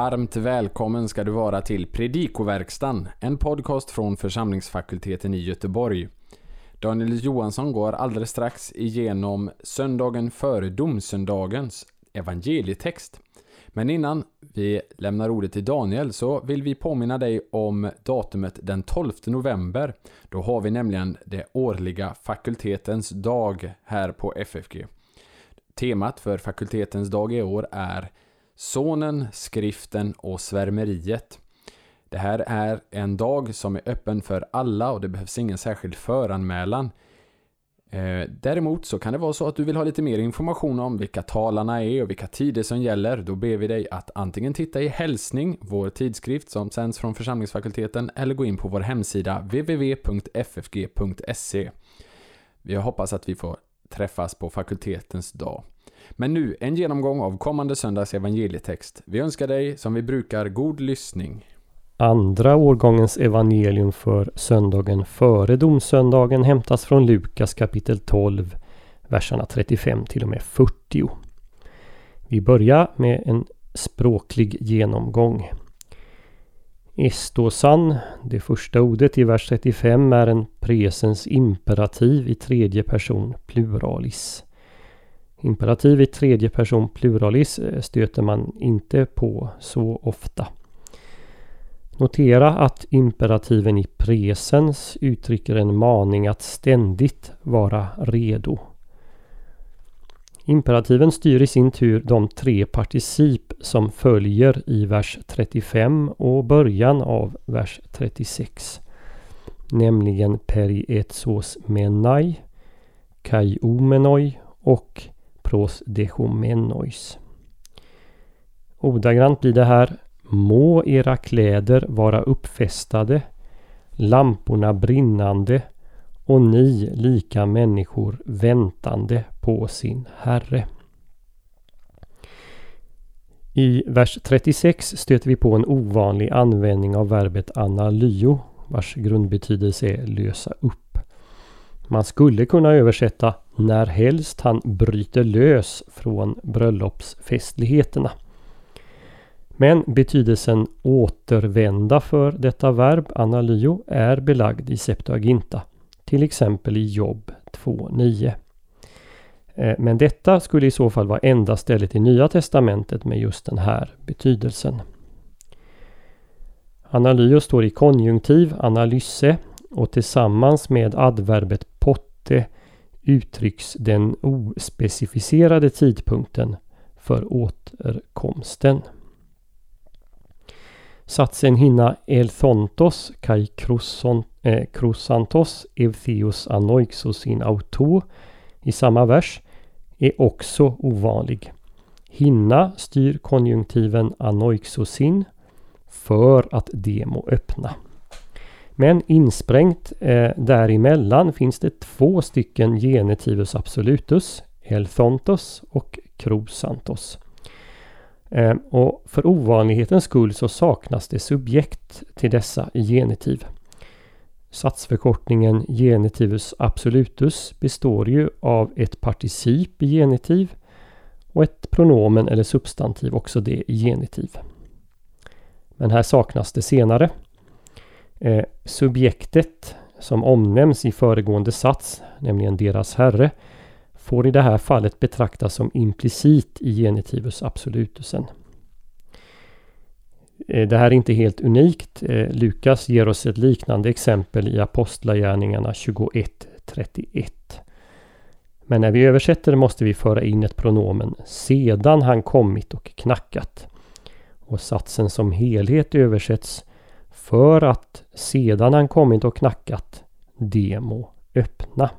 Varmt välkommen ska du vara till Predikoverkstan, en podcast från församlingsfakulteten i Göteborg. Daniel Johansson går alldeles strax igenom söndagen före domsöndagens evangelietext. Men innan vi lämnar ordet till Daniel så vill vi påminna dig om datumet den 12 november. Då har vi nämligen det årliga fakultetens dag här på FFG. Temat för fakultetens dag i år är Sonen, skriften och svärmeriet. Det här är en dag som är öppen för alla och det behövs ingen särskild föranmälan. Eh, däremot så kan det vara så att du vill ha lite mer information om vilka talarna är och vilka tider som gäller. Då ber vi dig att antingen titta i Hälsning, vår tidskrift som sänds från församlingsfakulteten, eller gå in på vår hemsida www.ffg.se. Vi hoppas att vi får träffas på fakultetens dag. Men nu en genomgång av kommande söndags evangelietext. Vi önskar dig som vi brukar god lyssning. Andra årgångens evangelium för söndagen före domsöndagen hämtas från Lukas kapitel 12, verserna 35 till och med 40. Vi börjar med en språklig genomgång. Estosan, det första ordet i vers 35, är en presens imperativ i tredje person pluralis. Imperativ i tredje person pluralis eh, stöter man inte på så ofta. Notera att imperativen i presens uttrycker en maning att ständigt vara redo. Imperativen styr i sin tur de tre particip som följer i vers 35 och början av vers 36. Nämligen perietsos menai, kai omenoi och pros dechomenois. Ordagrant blir det här Må era kläder vara uppfästade, lamporna brinnande och ni lika människor väntande på sin Herre. I vers 36 stöter vi på en ovanlig användning av verbet analyo vars grundbetydelse är lösa upp. Man skulle kunna översätta när helst han bryter lös från bröllopsfestligheterna. Men betydelsen återvända för detta verb, analyo, är belagd i Septuaginta. Till exempel i Jobb 2.9. Eh, men detta skulle i så fall vara enda stället i Nya Testamentet med just den här betydelsen. Analyo står i konjunktiv, analyse, och tillsammans med adverbet inte uttrycks den ospecificerade tidpunkten för återkomsten. Satsen hinna elthontos kai krosantos eh, evtheos anoixos in auto i samma vers är också ovanlig. Hinna styr konjunktiven anoixosin för att demo öppna. Men insprängt eh, däremellan finns det två stycken genetivus absolutus, elthontos och krosantos. Eh, och för ovanlighetens skull så saknas det subjekt till dessa i genitiv. Satsförkortningen genetivus absolutus består ju av ett particip i genitiv och ett pronomen eller substantiv, också det i genitiv. Men här saknas det senare. Eh, subjektet som omnämns i föregående sats, nämligen deras herre, får i det här fallet betraktas som implicit i genitivus absolutusen. Eh, det här är inte helt unikt. Eh, Lukas ger oss ett liknande exempel i Apostlagärningarna 21.31. Men när vi översätter måste vi föra in ett pronomen sedan han kommit och knackat. Och satsen som helhet översätts för att sedan han kommit och knackat, demo må öppna.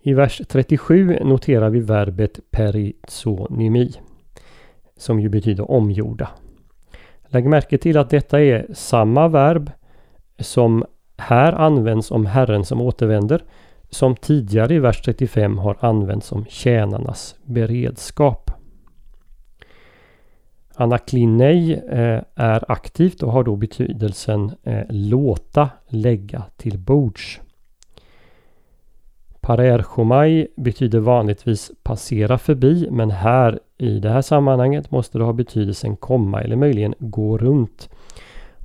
I vers 37 noterar vi verbet perizonimi. som ju betyder omgjorda. Lägg märke till att detta är samma verb som här används om Herren som återvänder som tidigare i vers 35 har använts om tjänarnas beredskap. Anaklinej eh, är aktivt och har då betydelsen eh, låta lägga till bords. Parerchomai betyder vanligtvis passera förbi men här i det här sammanhanget måste det ha betydelsen komma eller möjligen gå runt.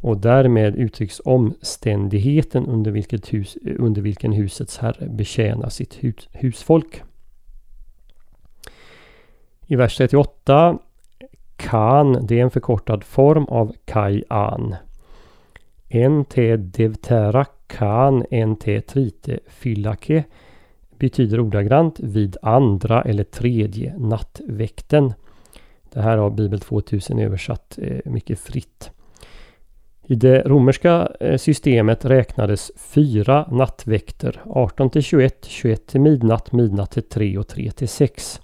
Och därmed uttrycks omständigheten under, vilket hus, eh, under vilken husets herre betjänar sitt hus, husfolk. I vers 38 kan, det är en förkortad form av Kai-an. NT devtera kan NT trite fyllake betyder ordagrant vid andra eller tredje nattväkten. Det här har Bibel 2000 översatt eh, mycket fritt. I det romerska eh, systemet räknades fyra nattväkter 18 till 21, 21 till midnatt, midnatt till 3 och 3 till 6.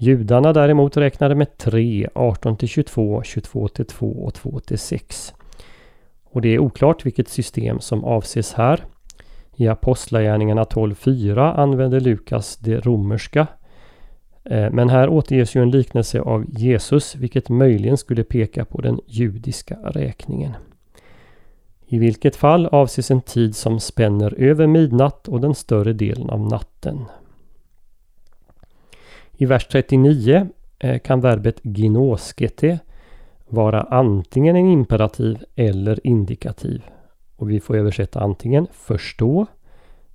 Judarna däremot räknade med 3, 18 till 22, 22 till 2 och 2 till 6. Och det är oklart vilket system som avses här. I Apostlagärningarna 12.4 använder Lukas det romerska. Eh, men här återges ju en liknelse av Jesus vilket möjligen skulle peka på den judiska räkningen. I vilket fall avses en tid som spänner över midnatt och den större delen av natten. I vers 39 eh, kan verbet ginoskete vara antingen en imperativ eller indikativ. Och vi får översätta antingen förstå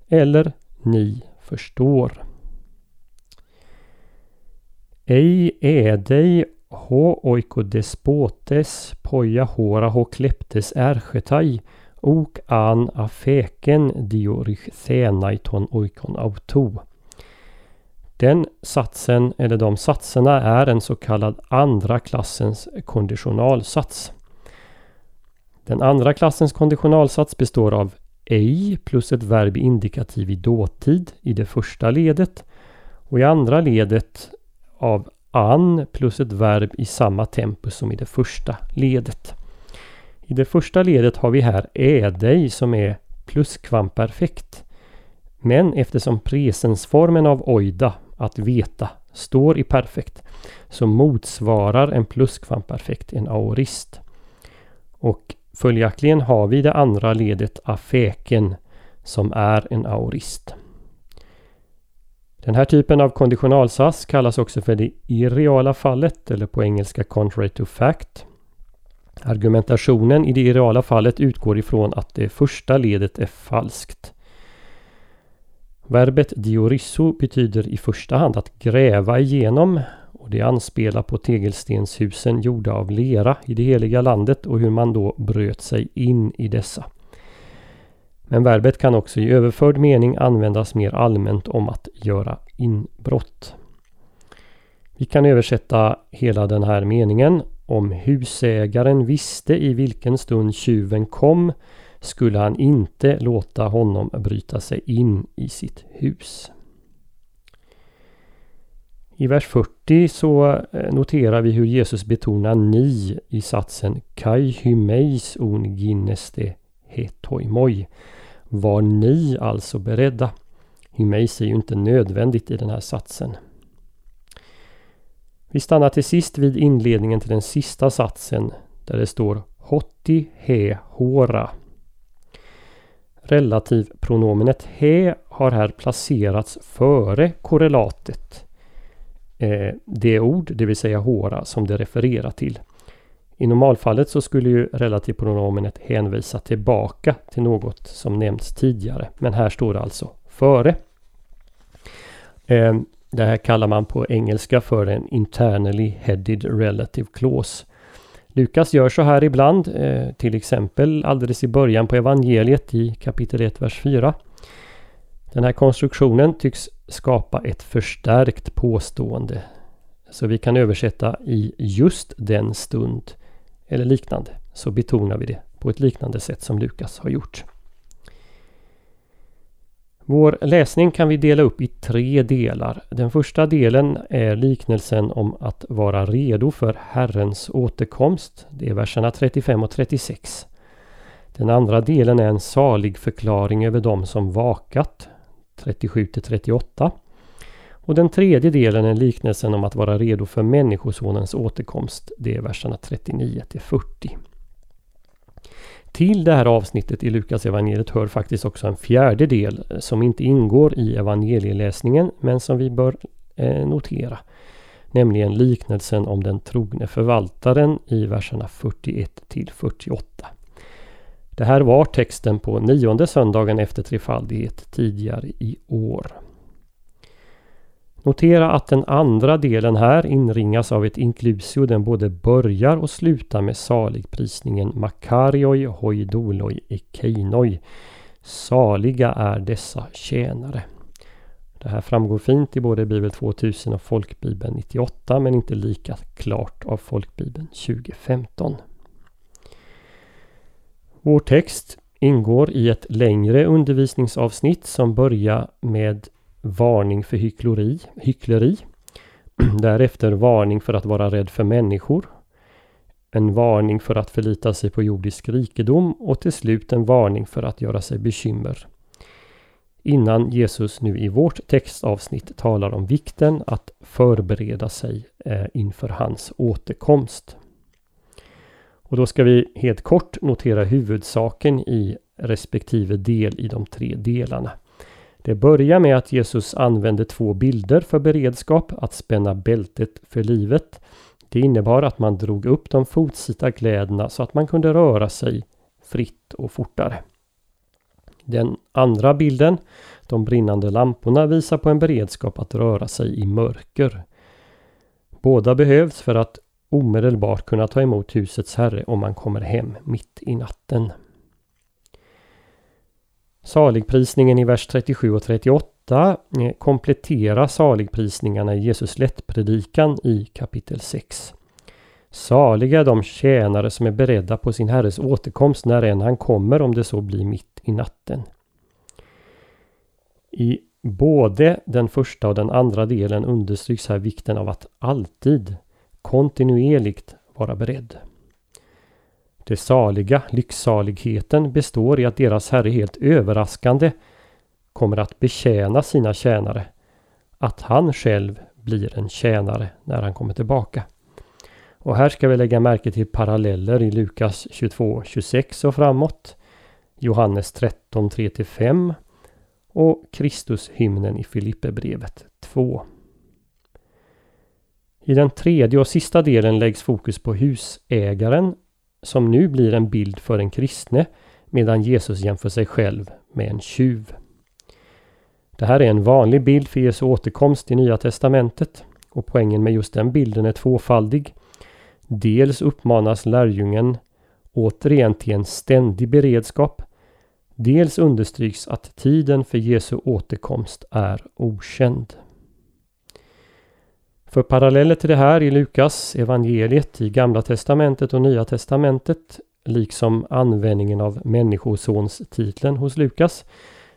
eller ni förstår. Ej ädej ho oikodespotes poja hora ho kleptes erchetai ok an afeken diorichthenaiton oikon auto. Den satsen, eller de satserna, är en så kallad andra klassens konditionalsats. Den andra klassens konditionalsats består av ej plus ett verb indikativ i dåtid i det första ledet och i andra ledet av an plus ett verb i samma tempo som i det första ledet. I det första ledet har vi här ädej som är pluskvamperfekt. Men eftersom presensformen av oida, att veta, står i perfekt så motsvarar en pluskvamperfekt en aorist. Och Följaktligen har vi det andra ledet afeken som är en aorist. Den här typen av konditionalsats kallas också för det irreala fallet eller på engelska contrary to fact. Argumentationen i det irreala fallet utgår ifrån att det första ledet är falskt. Verbet diorisso betyder i första hand att gräva igenom och det anspelar på tegelstenshusen gjorda av lera i det heliga landet och hur man då bröt sig in i dessa. Men verbet kan också i överförd mening användas mer allmänt om att göra inbrott. Vi kan översätta hela den här meningen. Om husägaren visste i vilken stund tjuven kom skulle han inte låta honom bryta sig in i sitt hus. I vers 40 så eh, noterar vi hur Jesus betonar ni i satsen Kai hymeis un ginneste hetoimoi. Var ni alltså beredda? Hymeis är ju inte nödvändigt i den här satsen. Vi stannar till sist vid inledningen till den sista satsen där det står Hotti he hora. Relativpronomenet he har här placerats före korrelatet eh, det ord, det vill säga hora, som det refererar till. I normalfallet så skulle ju relativpronomenet hänvisa tillbaka till något som nämnts tidigare. Men här står det alltså före. Eh, det här kallar man på engelska för en internally headed relative clause. Lukas gör så här ibland, eh, till exempel alldeles i början på evangeliet i kapitel 1, vers 4. Den här konstruktionen tycks skapa ett förstärkt påstående. Så vi kan översätta i just den stund eller liknande. Så betonar vi det på ett liknande sätt som Lukas har gjort. Vår läsning kan vi dela upp i tre delar. Den första delen är liknelsen om att vara redo för Herrens återkomst. Det är verserna 35 och 36. Den andra delen är en salig förklaring över dem som vakat 37 till 38. Och den tredje delen är liknelsen om att vara redo för Människosonens återkomst. Det är verserna 39 till 40 till det här avsnittet i Lukas evangeliet hör faktiskt också en fjärde del eh, som inte ingår i evangelieläsningen men som vi bör eh, notera. Nämligen liknelsen om den trogne förvaltaren i verserna 41 till 48. Det här var texten på nionde söndagen efter trefaldighet tidigare i år. Notera att den andra delen här inringas av ett inklusio. Den både börjar och slutar med saligprisningen Makarioi hoidoloi ekeinoi. Saliga är dessa tjänare. Det här framgår fint i både Bibel 2000 och Folkbibeln 98 men inte lika klart av Folkbibeln 2015. Vår text ingår i ett längre undervisningsavsnitt som börjar med varning för hyckleri, hyckleri. Därefter varning för att vara rädd för människor. En varning för att förlita sig på jordisk rikedom och till slut en varning för att göra sig bekymmer. Innan Jesus nu i vårt textavsnitt talar om vikten att förbereda sig eh, inför hans återkomst. Och då ska vi helt kort notera huvudsaken i respektive del i de tre delarna. Det börjar med att Jesus använde två bilder för beredskap att spänna bältet för livet. Det innebar att man drog upp de fotsita kläderna så att man kunde röra sig fritt och fortare. Den andra bilden, de brinnande lamporna, visar på en beredskap att röra sig i mörker. Båda behövs för att omedelbart kunna ta emot husets herre om man kommer hem mitt i natten. Saligprisningen i vers 37 och 38 eh, kompletterar saligprisningarna i Jesus lättpredikan i kapitel 6. Saliga de tjänare som är beredda på sin herres återkomst när än han kommer om det så blir mitt i natten. I både den första och den andra delen understryks här vikten av att alltid kontinuerligt vara beredd. Det saliga, lycksaligheten, består i att deras Herre helt överraskande kommer att betjäna sina tjänare. Att han själv blir en tjänare när han kommer tillbaka. Och här ska vi lägga märke till paralleller i Lukas 22, 26 och framåt. Johannes 13, 3-5 och Kristushymnen i Filipperbrevet 2. I den tredje och sista delen läggs fokus på husägaren som nu blir en bild för en kristne medan Jesus jämför sig själv med en tjuv. Det här är en vanlig bild för Jesu återkomst i Nya Testamentet och poängen med just den bilden är tvåfaldig. Dels uppmanas lärjungen återigen till en ständig beredskap. Dels understryks att tiden för Jesu återkomst är okänd. För paralleller till det här i Lukas evangeliet i Gamla Testamentet och Nya Testamentet liksom användningen av Människosons-titeln hos Lukas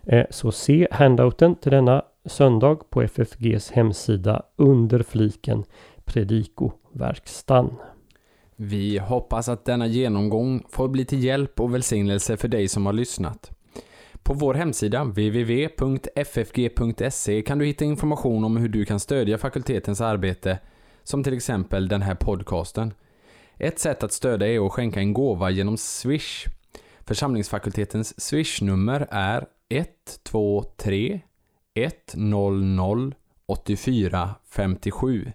eh, så se handouten till denna söndag på FFGs hemsida under fliken Predikoverkstan. Vi hoppas att denna genomgång får bli till hjälp och välsignelse för dig som har lyssnat. På vår hemsida www.ffg.se kan du hitta information om hur du kan stödja fakultetens arbete, som till exempel den här podcasten. Ett sätt att stödja är att skänka en gåva genom Swish. Församlingsfakultetens Swish-nummer är 123 100 84 57.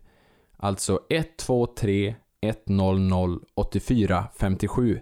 Alltså 123 100 84 57.